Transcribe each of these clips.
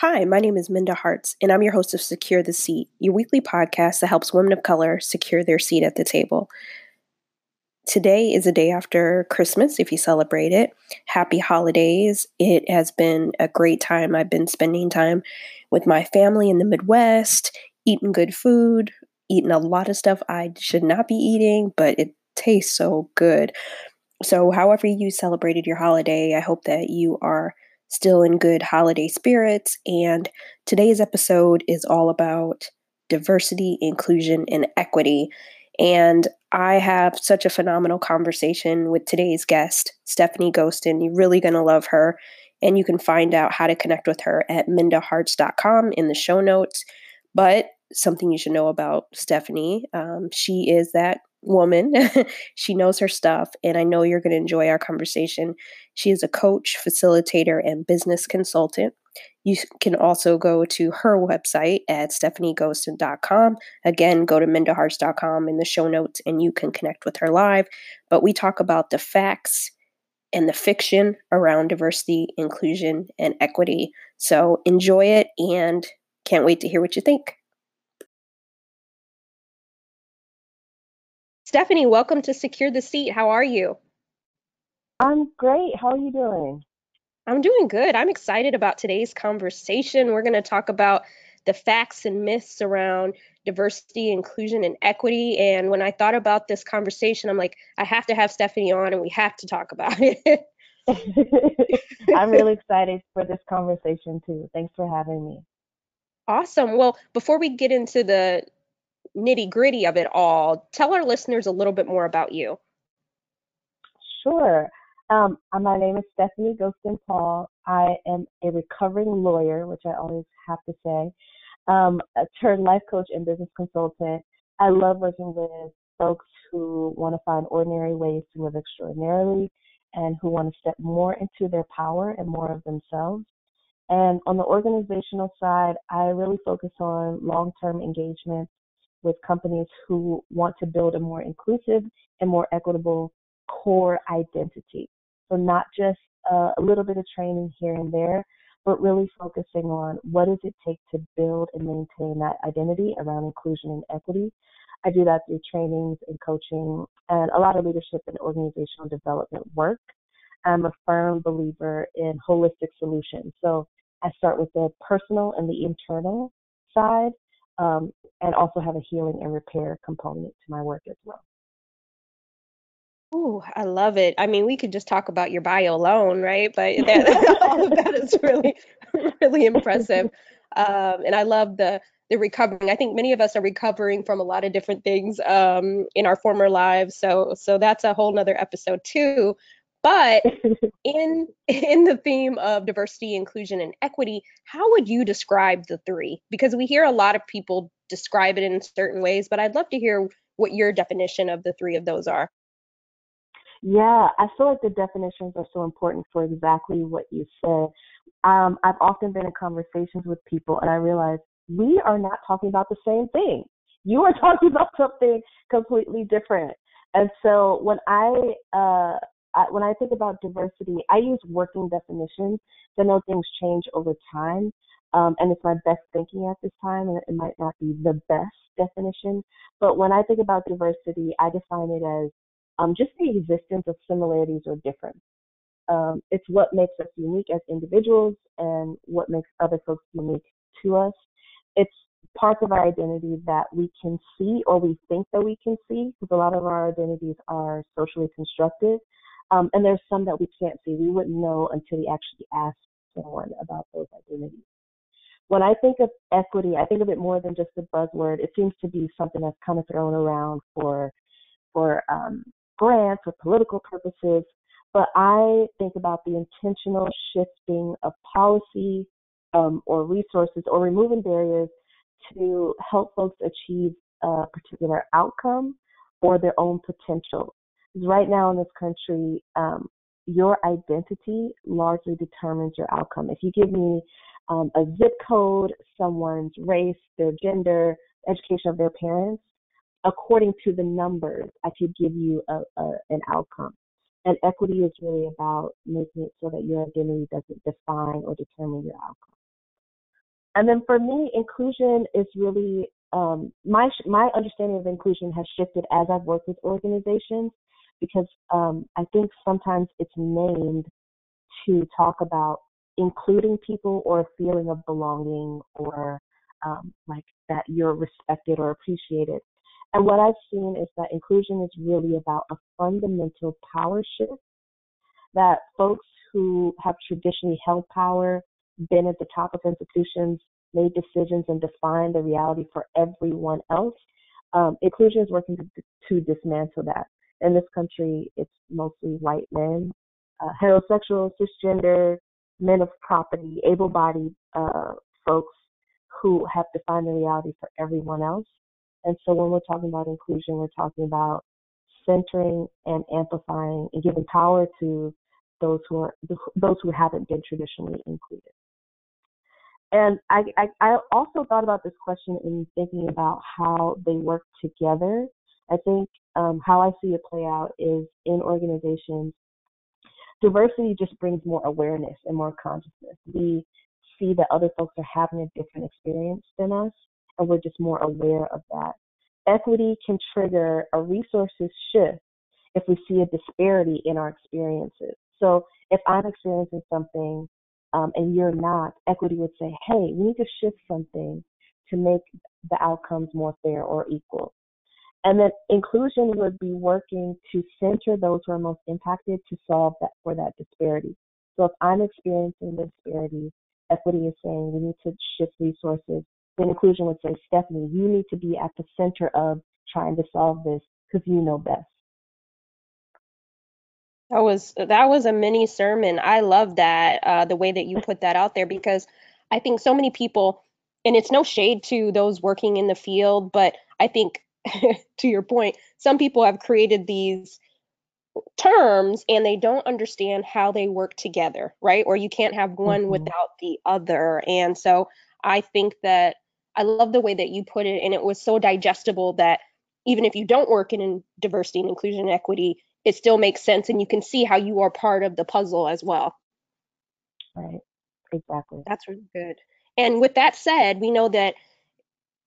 Hi, my name is Minda Harts, and I'm your host of Secure the Seat, your weekly podcast that helps women of color secure their seat at the table. Today is a day after Christmas, if you celebrate it. Happy holidays. It has been a great time. I've been spending time with my family in the Midwest, eating good food, eating a lot of stuff I should not be eating, but it tastes so good. So, however you celebrated your holiday, I hope that you are still in good holiday spirits. And today's episode is all about diversity, inclusion, and equity. And I have such a phenomenal conversation with today's guest, Stephanie Ghoston. You're really going to love her. And you can find out how to connect with her at mindaharts.com in the show notes. But something you should know about Stephanie, um, she is that woman. she knows her stuff, and I know you're going to enjoy our conversation. She is a coach, facilitator, and business consultant. You can also go to her website at stephanieghoston.com. Again, go to mindaharts.com in the show notes and you can connect with her live. But we talk about the facts and the fiction around diversity, inclusion, and equity. So enjoy it and can't wait to hear what you think. Stephanie, welcome to Secure the Seat. How are you? I'm great. How are you doing? I'm doing good. I'm excited about today's conversation. We're going to talk about the facts and myths around diversity, inclusion, and equity. And when I thought about this conversation, I'm like, I have to have Stephanie on and we have to talk about it. I'm really excited for this conversation too. Thanks for having me. Awesome. Well, before we get into the nitty gritty of it all, tell our listeners a little bit more about you. Sure. Um, uh, my name is Stephanie Ghoston Paul. I am a recovering lawyer, which I always have to say, um, a turned life coach and business consultant. I love working with folks who want to find ordinary ways to live extraordinarily and who want to step more into their power and more of themselves. And on the organizational side, I really focus on long term engagement with companies who want to build a more inclusive and more equitable core identity. So not just a little bit of training here and there, but really focusing on what does it take to build and maintain that identity around inclusion and equity. I do that through trainings and coaching and a lot of leadership and organizational development work. I'm a firm believer in holistic solutions. So I start with the personal and the internal side um, and also have a healing and repair component to my work as well. Oh, I love it. I mean, we could just talk about your bio alone, right? But that, all of that is really, really impressive. Um, and I love the the recovering. I think many of us are recovering from a lot of different things um, in our former lives. So so that's a whole nother episode too. But in in the theme of diversity, inclusion, and equity, how would you describe the three? Because we hear a lot of people describe it in certain ways, but I'd love to hear what your definition of the three of those are. Yeah, I feel like the definitions are so important for exactly what you said. Um, I've often been in conversations with people, and I realize we are not talking about the same thing. You are talking about something completely different. And so when I uh, I, when I think about diversity, I use working definitions. I know things change over time, um, and it's my best thinking at this time, and it might not be the best definition. But when I think about diversity, I define it as um, just the existence of similarities or difference. Um, it's what makes us unique as individuals and what makes other folks unique to us. It's parts of our identity that we can see or we think that we can see, because a lot of our identities are socially constructed. Um, and there's some that we can't see. We wouldn't know until we actually ask someone about those identities. When I think of equity, I think of it more than just a buzzword. It seems to be something that's kind of thrown around for for um, grants or political purposes. But I think about the intentional shifting of policy um, or resources or removing barriers to help folks achieve a particular outcome or their own potential right now in this country, um, your identity largely determines your outcome. If you give me um, a zip code, someone's race, their gender, education of their parents, according to the numbers, I could give you a, a, an outcome. And equity is really about making it so that your identity doesn't define or determine your outcome. and then for me, inclusion is really um, my my understanding of inclusion has shifted as I've worked with organizations because um, I think sometimes it's named to talk about including people or a feeling of belonging or um, like that you're respected or appreciated. And what I've seen is that inclusion is really about a fundamental power shift that folks who have traditionally held power, been at the top of institutions, made decisions, and defined the reality for everyone else. Um, inclusion is working to, to, dismantle that. In this country, it's mostly white men, uh, heterosexual, cisgender, men of property, able bodied uh, folks who have defined the reality for everyone else. And so when we're talking about inclusion, we're talking about centering and amplifying and giving power to those who are those who haven't been traditionally included. And I, I, I also thought about this question in thinking about how they work together. I think um, how I see it play out is in organizations, diversity just brings more awareness and more consciousness. We see that other folks are having a different experience than us, and we're just more aware of that. Equity can trigger a resources shift if we see a disparity in our experiences. So if I'm experiencing something um, and you're not, equity would say, hey, we need to shift something to make the outcomes more fair or equal. And then inclusion would be working to center those who are most impacted to solve that for that disparity. So if I'm experiencing the disparity, equity is saying we need to shift resources. Then inclusion would say, Stephanie, you need to be at the center of trying to solve this because you know best. That was that was a mini sermon. I love that uh, the way that you put that out there because I think so many people, and it's no shade to those working in the field, but I think to your point, some people have created these terms and they don't understand how they work together, right? Or you can't have one mm-hmm. without the other. And so I think that I love the way that you put it, and it was so digestible that even if you don't work in diversity and inclusion and equity, it still makes sense and you can see how you are part of the puzzle as well. Right. Exactly. That's really good. And with that said, we know that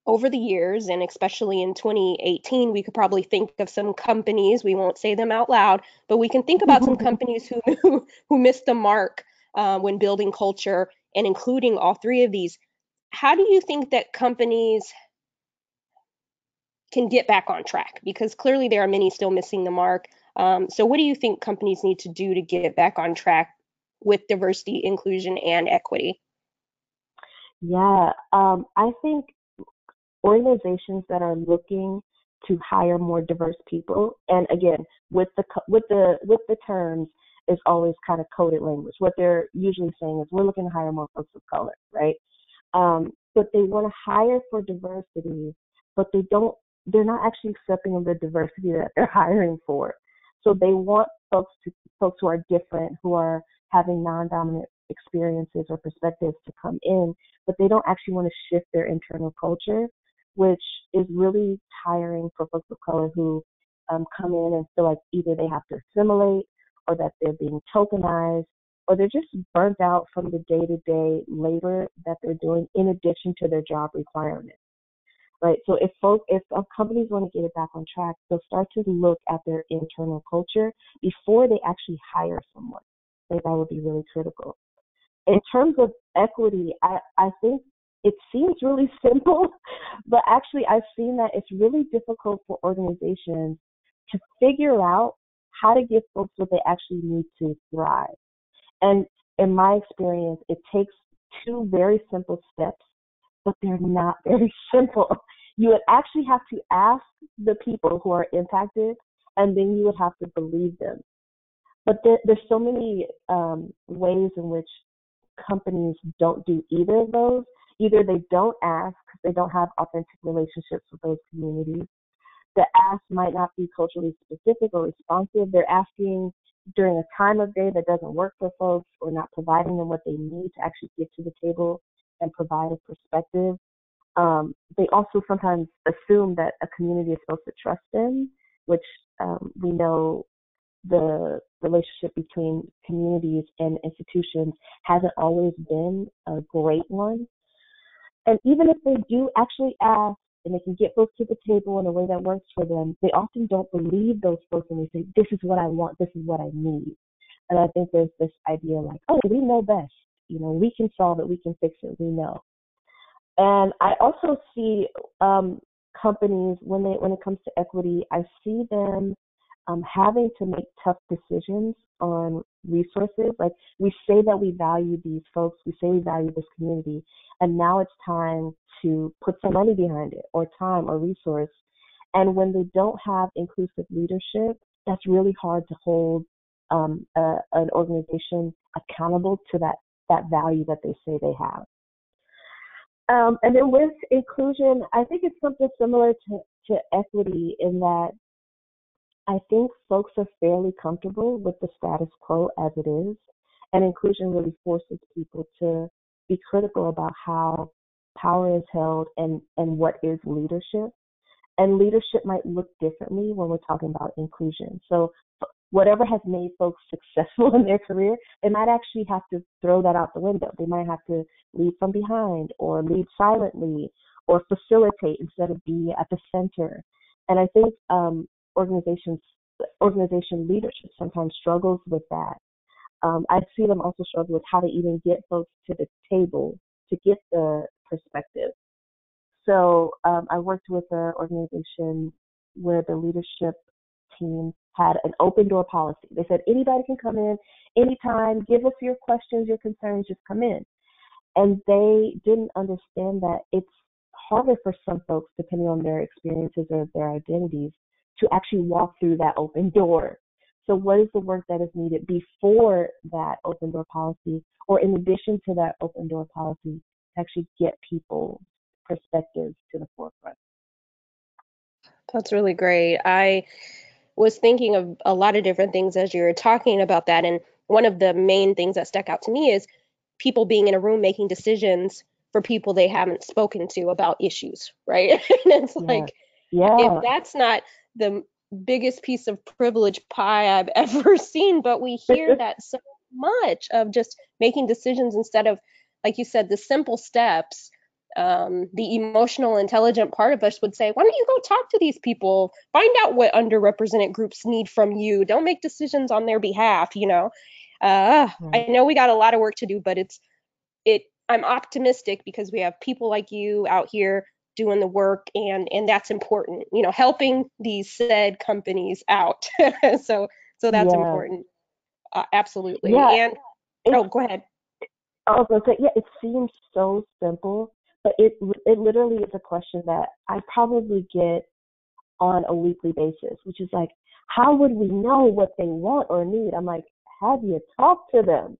over the years, and especially in 2018, we could probably think of some companies. We won't say them out loud, but we can think about some companies who who, who missed the mark uh, when building culture and including all three of these. How do you think that companies can get back on track? Because clearly there are many still missing the mark. Um, so, what do you think companies need to do to get back on track with diversity, inclusion, and equity? Yeah, um, I think organizations that are looking to hire more diverse people, and again, with the with the with the terms is always kind of coded language. What they're usually saying is, we're looking to hire more folks of color, right? Um, but they want to hire for diversity, but they don't. They're not actually accepting the diversity that they're hiring for. So they want folks to folks who are different, who are having non-dominant experiences or perspectives to come in, but they don't actually want to shift their internal culture, which is really tiring for folks of color who um, come in and feel like either they have to assimilate or that they're being tokenized or they're just burnt out from the day-to-day labor that they're doing in addition to their job requirements right? So if folks, if companies want to get it back on track, they'll start to look at their internal culture before they actually hire someone. Think that would be really critical. In terms of equity, I, I think it seems really simple, but actually I've seen that it's really difficult for organizations to figure out how to give folks what they actually need to thrive. And in my experience, it takes two very simple steps but they're not very simple. You would actually have to ask the people who are impacted, and then you would have to believe them. But there, there's so many um, ways in which companies don't do either of those. Either they don't ask because they don't have authentic relationships with those communities. The ask might not be culturally specific or responsive. They're asking during a time of day that doesn't work for folks or not providing them what they need to actually get to the table and provide a perspective. Um, they also sometimes assume that a community is supposed to trust them, which um, we know the relationship between communities and institutions hasn't always been a great one. And even if they do actually ask and they can get folks to the table in a way that works for them, they often don't believe those folks and they say, This is what I want, this is what I need. And I think there's this idea like, oh, we know best. You know, we can solve it, we can fix it, we know. And I also see um, companies when they when it comes to equity, I see them um, having to make tough decisions on resources. Like we say that we value these folks, we say we value this community, and now it's time to put some money behind it, or time, or resource. And when they don't have inclusive leadership, that's really hard to hold um, a, an organization accountable to that that value that they say they have. Um, and then with inclusion, I think it's something similar to, to equity in that I think folks are fairly comfortable with the status quo as it is, and inclusion really forces people to be critical about how power is held and, and what is leadership. And leadership might look differently when we're talking about inclusion. So whatever has made folks successful in their career, they might actually have to throw that out the window. They might have to lead from behind or lead silently or facilitate instead of be at the center. And I think um, organizations, organization leadership sometimes struggles with that. Um, I see them also struggle with how to even get folks to the table to get the perspective. So um, I worked with an organization where the leadership team had an open door policy. They said anybody can come in anytime, give us your questions, your concerns, just come in. And they didn't understand that it's harder for some folks, depending on their experiences or their identities, to actually walk through that open door. So, what is the work that is needed before that open door policy, or in addition to that open door policy, to actually get people's perspectives to the forefront? That's really great. I was thinking of a lot of different things as you were talking about that. And one of the main things that stuck out to me is people being in a room making decisions for people they haven't spoken to about issues, right? and it's yeah. like, yeah. if that's not the biggest piece of privilege pie I've ever seen, but we hear that so much of just making decisions instead of, like you said, the simple steps. Um, the emotional intelligent part of us would say why don't you go talk to these people? Find out what underrepresented groups need from you. Don't make decisions on their behalf you know? Uh, i know we got a lot of work to do but it's it i'm optimistic because we have people like you out here doing the work and and that's important you know helping these said companies out so so that's yeah. important uh, absolutely yeah. and oh go ahead I was gonna say, yeah, it seems so simple, but it it literally is a question that I probably get on a weekly basis, which is like, how would we know what they want or need? I'm like, have you talked to them?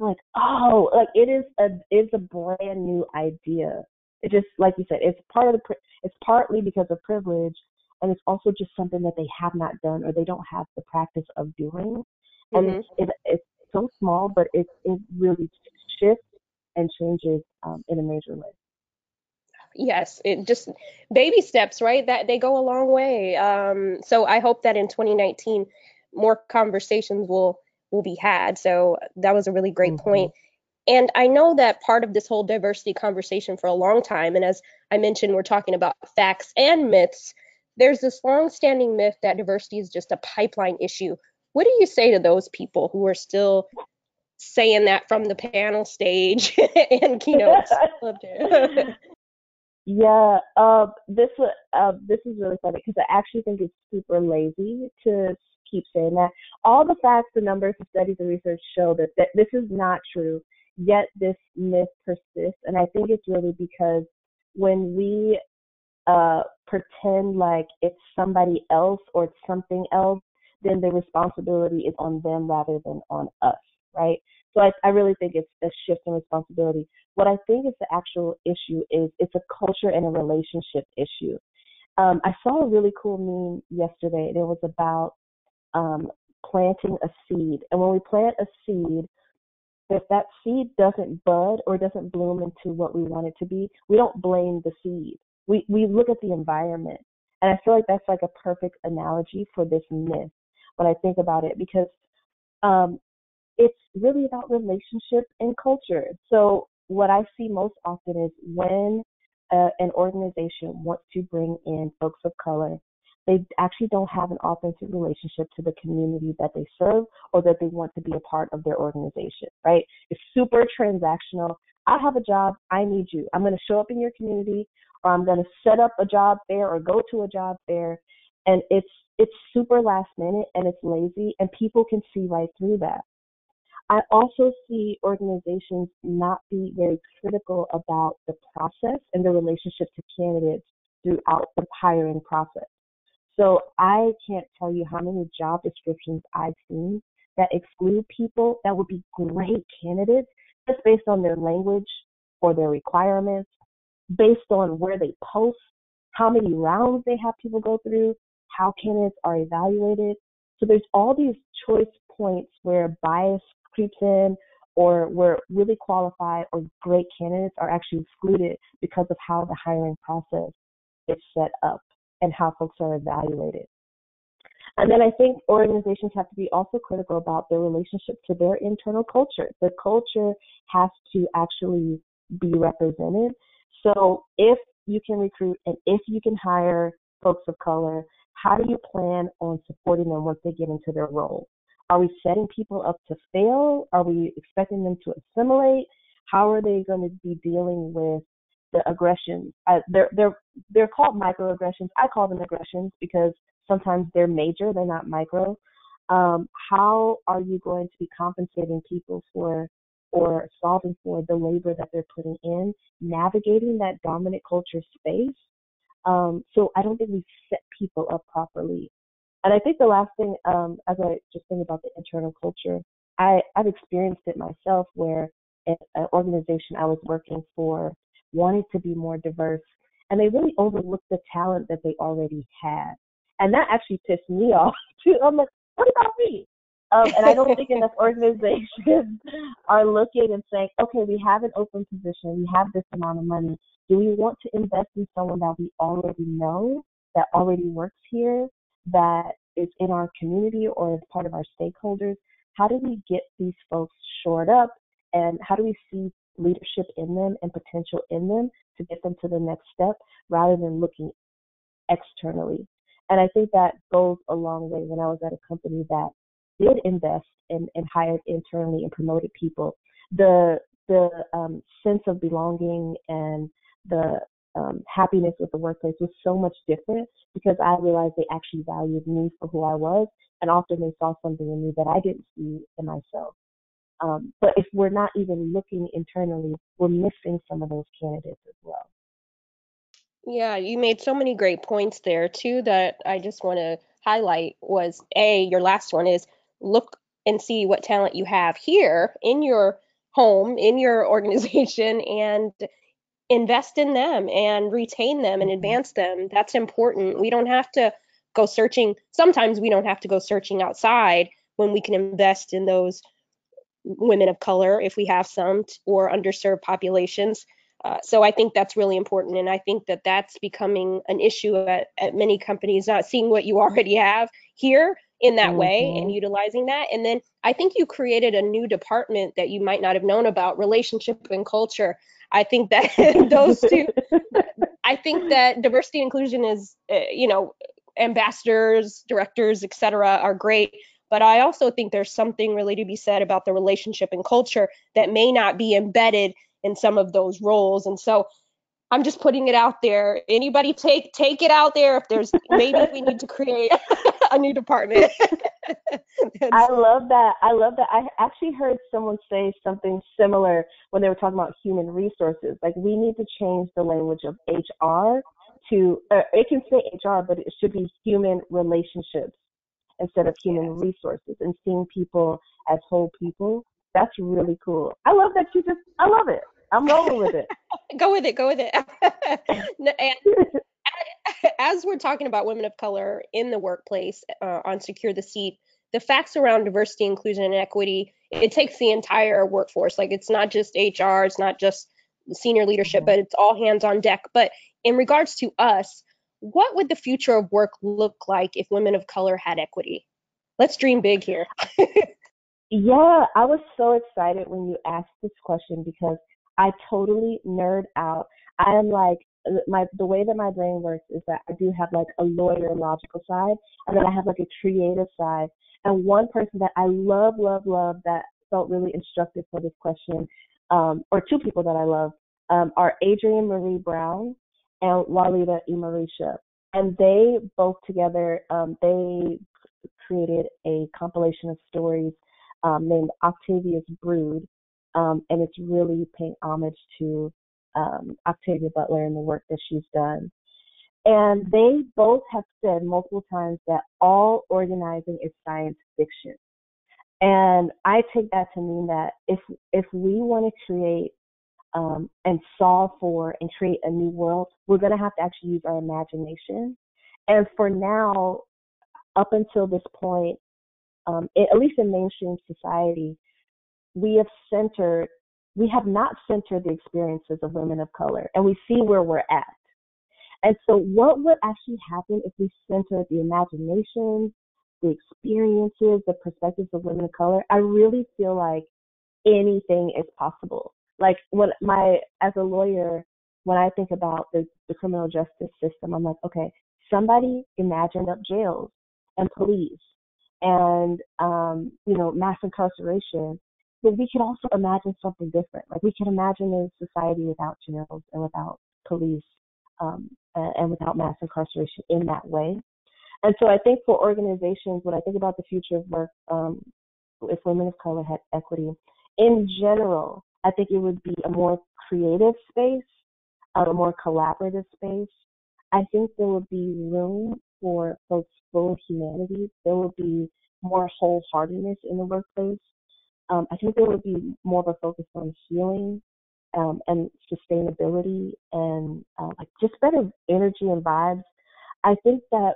I'm like, oh, like it is a it's a brand new idea. It just like you said, it's part of the it's partly because of privilege, and it's also just something that they have not done or they don't have the practice of doing. And mm-hmm. it's, it, it's so small, but it it really shifts and changes um, in a major way yes it just baby steps right that they go a long way um, so i hope that in 2019 more conversations will will be had so that was a really great mm-hmm. point. And i know that part of this whole diversity conversation for a long time and as i mentioned we're talking about facts and myths there's this long-standing myth that diversity is just a pipeline issue what do you say to those people who are still saying that from the panel stage and keynotes Yeah, uh, this uh, this is really funny because I actually think it's super lazy to keep saying that. All the facts, the numbers, the studies, and research show that, that this is not true. Yet this myth persists, and I think it's really because when we uh, pretend like it's somebody else or it's something else, then the responsibility is on them rather than on us, right? So I, I really think it's a shift in responsibility. What I think is the actual issue is it's a culture and a relationship issue. Um, I saw a really cool meme yesterday, it was about um, planting a seed. And when we plant a seed, if that seed doesn't bud or doesn't bloom into what we want it to be, we don't blame the seed. We we look at the environment, and I feel like that's like a perfect analogy for this myth when I think about it because um, it's really about relationship and culture. So what I see most often is when uh, an organization wants to bring in folks of color, they actually don't have an authentic relationship to the community that they serve or that they want to be a part of their organization, right? It's super transactional. I have a job, I need you. I'm going to show up in your community or I'm going to set up a job there or go to a job there. And it's it's super last minute and it's lazy and people can see right through that. I also see organizations not be very critical about the process and the relationship to candidates throughout the hiring process. So I can't tell you how many job descriptions I've seen that exclude people that would be great candidates just based on their language or their requirements, based on where they post, how many rounds they have people go through, how candidates are evaluated. So there's all these choice points where bias creeps in or where really qualified or great candidates are actually excluded because of how the hiring process is set up and how folks are evaluated. And then I think organizations have to be also critical about their relationship to their internal culture. The culture has to actually be represented. So if you can recruit and if you can hire folks of color, how do you plan on supporting them once they get into their role? Are we setting people up to fail? Are we expecting them to assimilate? How are they going to be dealing with the aggressions? Uh, they're they're they're called microaggressions. I call them aggressions because sometimes they're major, they're not micro. Um, how are you going to be compensating people for or solving for the labor that they're putting in, navigating that dominant culture space? Um, so I don't think we set people up properly and I think the last thing, um, as I just think about the internal culture, I, I've experienced it myself where an organization I was working for wanted to be more diverse and they really overlooked the talent that they already had. And that actually pissed me off too. I'm like, what about me? Um, and I don't think enough organizations are looking and saying, okay, we have an open position, we have this amount of money. Do we want to invest in someone that we already know, that already works here, that is in our community or as part of our stakeholders, how do we get these folks shored up and how do we see leadership in them and potential in them to get them to the next step rather than looking externally. And I think that goes a long way when I was at a company that did invest and, and hired internally and promoted people. The the um, sense of belonging and the um, happiness with the workplace was so much different because I realized they actually valued me for who I was, and often they saw something in me that I didn't see in myself. Um, but if we're not even looking internally, we're missing some of those candidates as well. Yeah, you made so many great points there too that I just want to highlight was a your last one is look and see what talent you have here in your home in your organization and invest in them and retain them and mm-hmm. advance them. That's important. We don't have to go searching. Sometimes we don't have to go searching outside when we can invest in those women of color if we have some or underserved populations. Uh, so I think that's really important, and I think that that's becoming an issue at, at many companies, not seeing what you already have here in that mm-hmm. way and utilizing that. And then I think you created a new department that you might not have known about, relationship and culture. I think that those two, I think that diversity inclusion is, uh, you know, ambassadors, directors, etc., are great. But I also think there's something really to be said about the relationship and culture that may not be embedded in some of those roles. And so I'm just putting it out there. Anybody take take it out there if there's maybe we need to create a new department. I love that. I love that. I actually heard someone say something similar when they were talking about human resources. Like we need to change the language of HR to uh, it can say HR, but it should be human relationships instead of human resources and seeing people as whole people. That's really cool. I love that you just I love it. I'm rolling with it. go with it. Go with it. and as we're talking about women of color in the workplace uh, on Secure the Seat, the facts around diversity, inclusion, and equity, it takes the entire workforce. Like it's not just HR, it's not just senior leadership, mm-hmm. but it's all hands on deck. But in regards to us, what would the future of work look like if women of color had equity? Let's dream big here. yeah, I was so excited when you asked this question because I totally nerd out. I am like my the way that my brain works is that I do have like a lawyer logical side and then I have like a creative side. And one person that I love, love, love that felt really instructive for this question, um, or two people that I love, um, are Adrienne Maree Brown and Walida Imarisha. And they both together, um, they created a compilation of stories um, named Octavia's Brood, um, and it's really paying homage to um, Octavia Butler and the work that she's done. And they both have said multiple times that all organizing is science fiction. And I take that to mean that if if we want to create um, and solve for and create a new world, we're going to have to actually use our imagination. And for now, up until this point, um, it, at least in mainstream society, we have centered, we have not centered the experiences of women of color, and we see where we're at. And so, what would actually happen if we centered the imagination, the experiences, the perspectives of women of color? I really feel like anything is possible. Like when my, as a lawyer, when I think about the, the criminal justice system, I'm like, okay, somebody imagined up jails and police and um, you know mass incarceration but we can also imagine something different. Like we can imagine a society without jails and without police um, and, without mass incarceration in that way. And so i think for organizations when i think about the future of work um, if women of color had equity in general i think it would be a more creative space a more collaborative space I think there would be room for folks full of humanity. There would be more wholeheartedness in the workplace. Um, I think there would be more of a focus on healing um, and sustainability and uh, like just better energy and vibes. I think that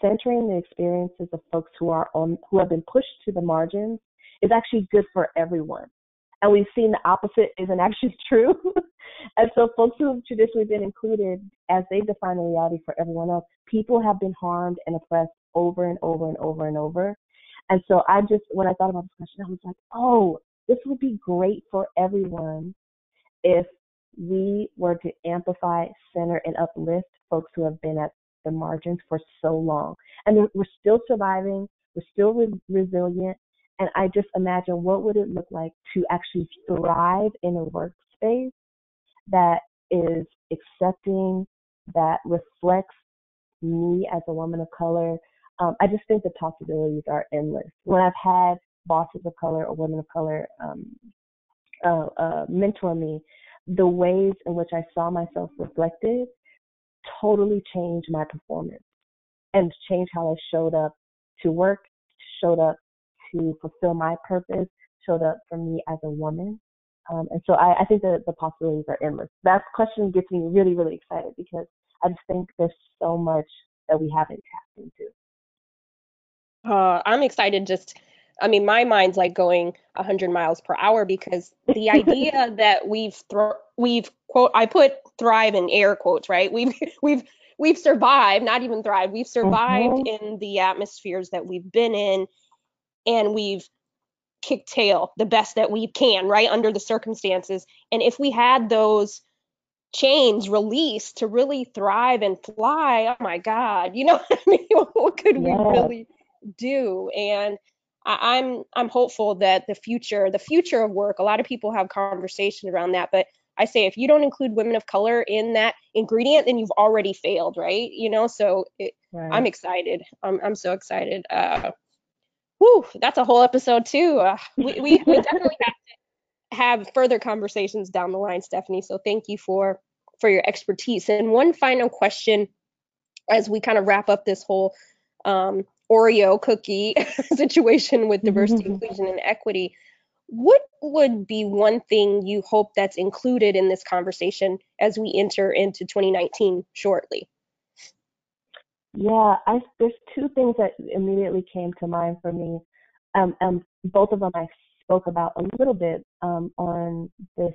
centering the experiences of folks who are on who have been pushed to the margins is actually good for everyone and we've seen the opposite isn't actually true. and so folks who have traditionally been included as they define the reality for everyone else, people have been harmed and oppressed over and over and over and over. And so I just when I thought about this question, I was like, oh, this would be great for everyone if we were to amplify, center, and uplift folks who have been at the margins for so long. And we're still surviving, we're still re- resilient, and I just imagine what would it look like to actually thrive in a workspace that is accepting, that reflects me as a woman of color. Um, I just think the possibilities are endless. When I've had bosses of color or women of color um, uh, uh, mentor me, the ways in which I saw myself reflected totally changed my performance and changed how I showed up to work, showed up to fulfill my purpose showed up for me as a woman. Um, and so I, I think that the possibilities are endless. That question gets me really, really excited because I just think there's so much that we haven't tapped into. Uh, I'm excited just I mean, my mind's like going 100 miles per hour because the idea that we've thro- we've quote I put thrive in air quotes, right? We've we've we've survived, not even thrive. We've survived mm-hmm. in the atmospheres that we've been in and we've kicked tail the best that we can, right, under the circumstances. And if we had those chains released to really thrive and fly, oh my God, you know what I mean? what could yeah. we really do? And I, I'm I'm hopeful that the future, the future of work, a lot of people have conversations around that, but I say if you don't include women of color in that ingredient, then you've already failed, right? You know, so it, right. I'm excited. I'm I'm so excited. Uh, whew, that's a whole episode too. Uh, we, we, we definitely have to have further conversations down the line, Stephanie. So thank you for for your expertise. And one final question as we kind of wrap up this whole um, Oreo cookie situation with diversity, mm-hmm. inclusion, and equity. What would be one thing you hope that's included in this conversation as we enter into 2019 shortly? Yeah, I there's two things that immediately came to mind for me. Um, and both of them I spoke about a little bit um, on this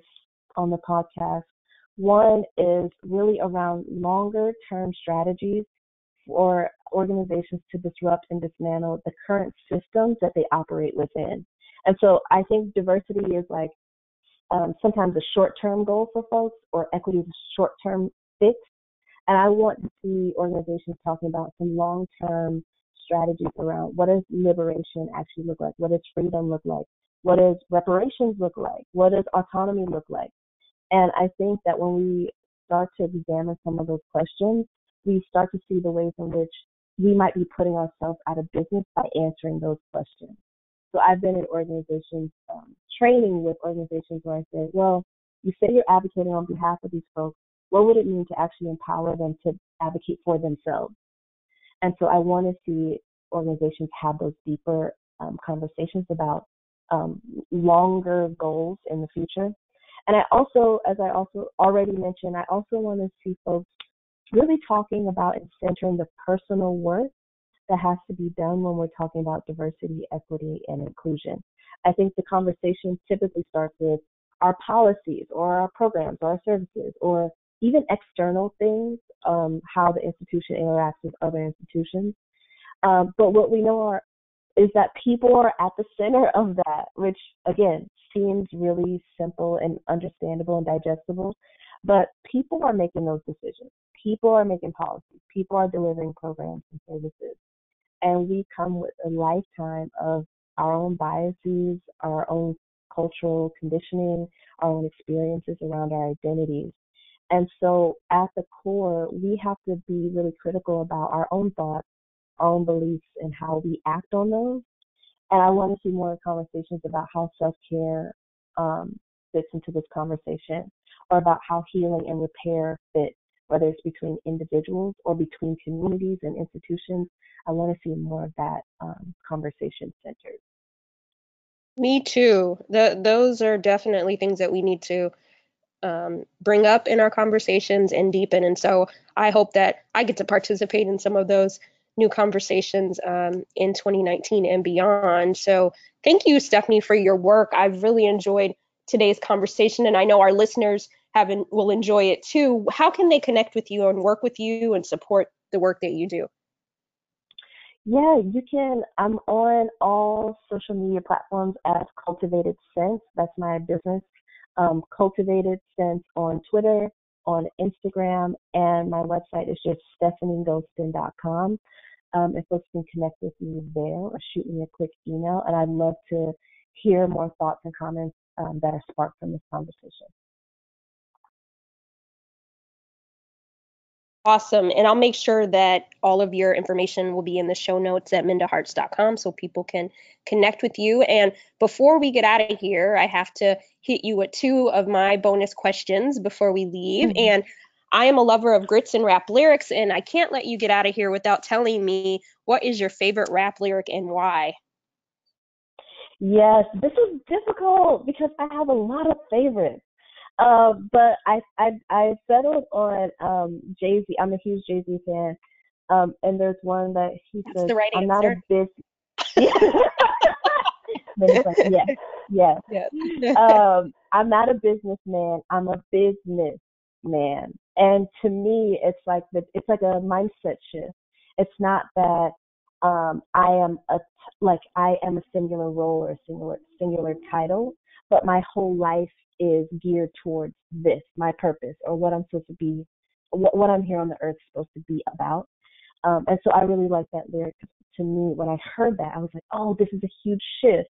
on the podcast. One is really around longer term strategies for organizations to disrupt and dismantle the current systems that they operate within. And so I think diversity is like um, sometimes a short-term goal for folks, or equity is a short-term fix. And I want to see organizations talking about some long-term strategies around what does liberation actually look like? What does freedom look like? What does reparations look like? What does autonomy look like? And I think that when we start to examine some of those questions, we start to see the ways in which we might be putting ourselves out of business by answering those questions. So I've been in organizations, um, training with organizations where I say, well, you say you're advocating on behalf of these folks. What would it mean to actually empower them to advocate for themselves? And so I want to see organizations have those deeper um, conversations about um, longer goals in the future. And I also, as I also already mentioned, I also want to see folks really talking about and centering the personal work that has to be done when we're talking about diversity, equity, and inclusion. I think the conversation typically starts with our policies or our programs or our services or even external things, um, how the institution interacts with other institutions. Um, but what we know are is that people are at the center of that, which again seems really simple and understandable and digestible. But people are making those decisions. People are making policies. People are delivering programs and services. And we come with a lifetime of our own biases, our own cultural conditioning, our own experiences around our identities. And so at the core, we have to be really critical about our own thoughts, our own beliefs, and how we act on those. And I want to see more conversations about how self care um, fits into this conversation or about how healing and repair fit, whether it's between individuals or between communities and institutions. I want to see more of that um, conversation centered. Me too. The, those are definitely things that we need to um, bring up in our conversations and deepen. And so I hope that I get to participate in some of those new conversations um, in 2019 and beyond. So thank you, Stephanie, for your work. I've really enjoyed today's conversation, and I know our listeners have will enjoy it too. How can they connect with you and work with you and support the work that you do? Yeah, you can. I'm on all social media platforms as Cultivated Sense. That's my business. Um, Cultivated Sense on Twitter, on Instagram, and my website is just stephanieghoston.com. Um, if folks can connect with me there or shoot me a quick email, and I'd love to hear more thoughts and comments um, that are sparked from this conversation. Awesome. And I'll make sure that all of your information will be in the show notes at mindaharts.com so people can connect with you. And before we get out of here, I have to hit you with two of my bonus questions before we leave. Mm-hmm. And I am a lover of grits and rap lyrics, and I can't let you get out of here without telling me what is your favorite rap lyric and why. Yes, this is difficult because I have a lot of favorites. Uh, but I I I settled on um Jay Z. I'm a huge Jay Z fan. Um, and there's one that he That's says, the right "I'm not a business." yes, yes. yes. um, I'm not a businessman. I'm a businessman. And to me, it's like the it's like a mindset shift. It's not that um, I am a like I am a singular role or a singular singular title, but my whole life is geared towards this, my purpose, or what I'm supposed to be, what, what I'm here on the earth supposed to be about. Um, and so I really like that lyric. To me, when I heard that, I was like, oh, this is a huge shift.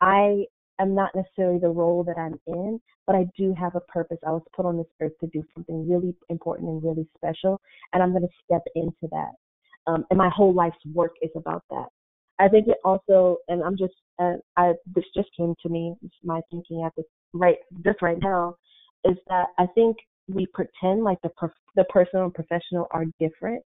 I am not necessarily the role that I'm in, but I do have a purpose. I was put on this earth to do something really important and really special, and I'm going to step into that. Um, and my whole life's work is about that. I think it also, and I'm just, uh, I this just came to me, my thinking at this right, just right now, is that I think we pretend like the the personal and professional are different,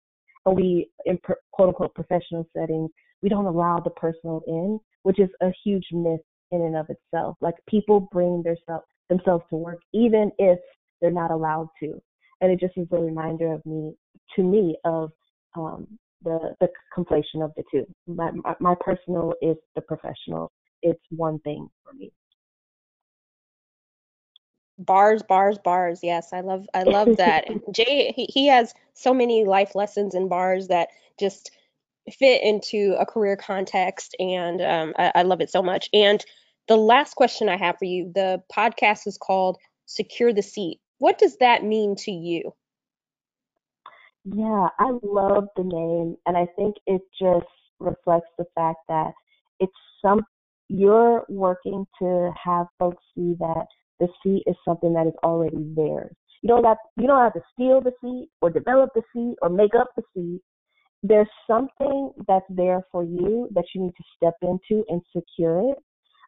and we in per, quote unquote professional settings we don't allow the personal in, which is a huge myth in and of itself. Like people bring their self, themselves to work even if they're not allowed to, and it just is a reminder of me to me of um, the the conflation of the two. My, my personal is the professional. It's one thing for me. Bars, bars, bars. Yes, I love I love that. Jay he, he has so many life lessons in bars that just fit into a career context, and um, I, I love it so much. And the last question I have for you the podcast is called Secure the Seat. What does that mean to you? Yeah, I love the name, and I think it just reflects the fact that it's some you're working to have folks see that the seat is something that is already there. You don't have you don't have to steal the seat or develop the seat or make up the seat. There's something that's there for you that you need to step into and secure it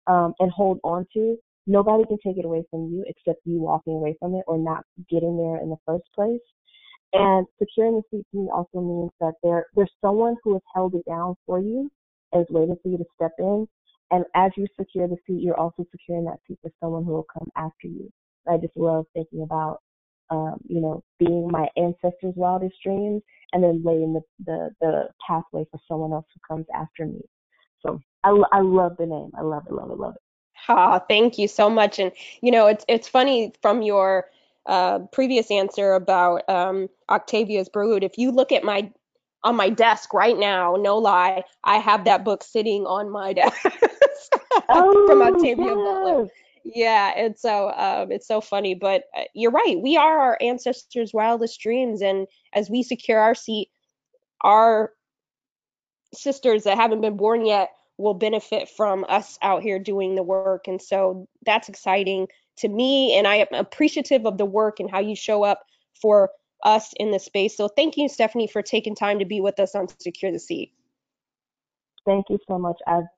um, and hold on to. Nobody can take it away from you except you walking away from it or not getting there in the first place. And securing the seat to me also means that there there's someone who has held it down for you and is waiting for you to step in. And as you secure the seat, you're also securing that seat for someone who will come after you. I just love thinking about, um, you know, being my ancestors' wildest dreams and then laying the, the, the pathway for someone else who comes after me. So I, I love the name. I love it, love it, love it. Ah, thank you so much. And you know, it's it's funny from your uh, previous answer about um, Octavia's Brood. If you look at my on my desk right now, no lie, I have that book sitting on my desk oh, from Octavia yes. Butler. Yeah, and so um, it's so funny, but uh, you're right. We are our ancestors' wildest dreams, and as we secure our seat, our sisters that haven't been born yet will benefit from us out here doing the work. And so that's exciting to me. And I am appreciative of the work and how you show up for us in the space. So thank you, Stephanie, for taking time to be with us on Secure the Seat. Thank you so much. I'm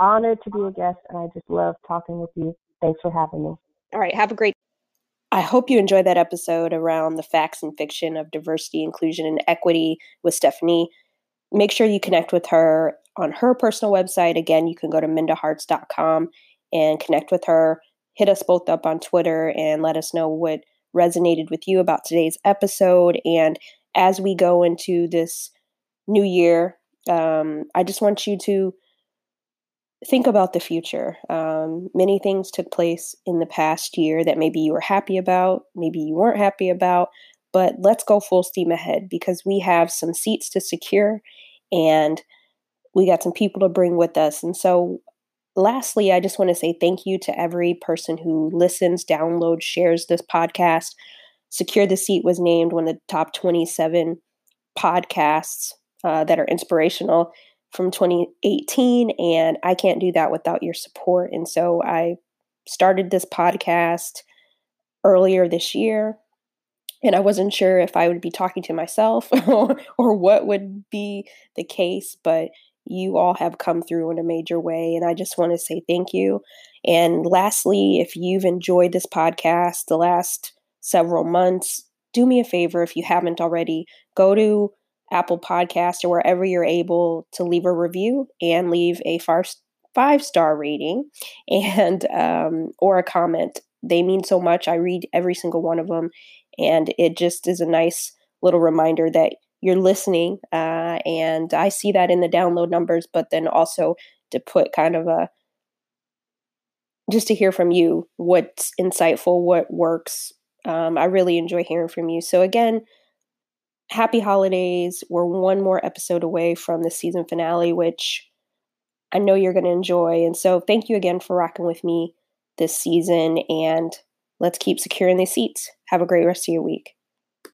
honored to be a guest and I just love talking with you. Thanks for having me. All right. Have a great I hope you enjoyed that episode around the facts and fiction of diversity, inclusion, and equity with Stephanie. Make sure you connect with her on her personal website. Again, you can go to mindaharts.com and connect with her. Hit us both up on Twitter and let us know what resonated with you about today's episode. And as we go into this new year, um, I just want you to think about the future. Um, many things took place in the past year that maybe you were happy about, maybe you weren't happy about, but let's go full steam ahead because we have some seats to secure and we got some people to bring with us. And so, lastly, I just want to say thank you to every person who listens, downloads, shares this podcast. Secure the Seat was named one of the top 27 podcasts uh, that are inspirational from 2018. And I can't do that without your support. And so, I started this podcast earlier this year and I wasn't sure if I would be talking to myself or, or what would be the case, but you all have come through in a major way. And I just want to say thank you. And lastly, if you've enjoyed this podcast the last several months, do me a favor if you haven't already, go to Apple Podcast or wherever you're able to leave a review and leave a five star rating and um, or a comment. They mean so much. I read every single one of them, and it just is a nice little reminder that you're listening. Uh, and I see that in the download numbers, but then also to put kind of a just to hear from you what's insightful, what works. Um, I really enjoy hearing from you. So, again, happy holidays. We're one more episode away from the season finale, which I know you're going to enjoy. And so, thank you again for rocking with me this season. And let's keep securing these seats. Have a great rest of your week.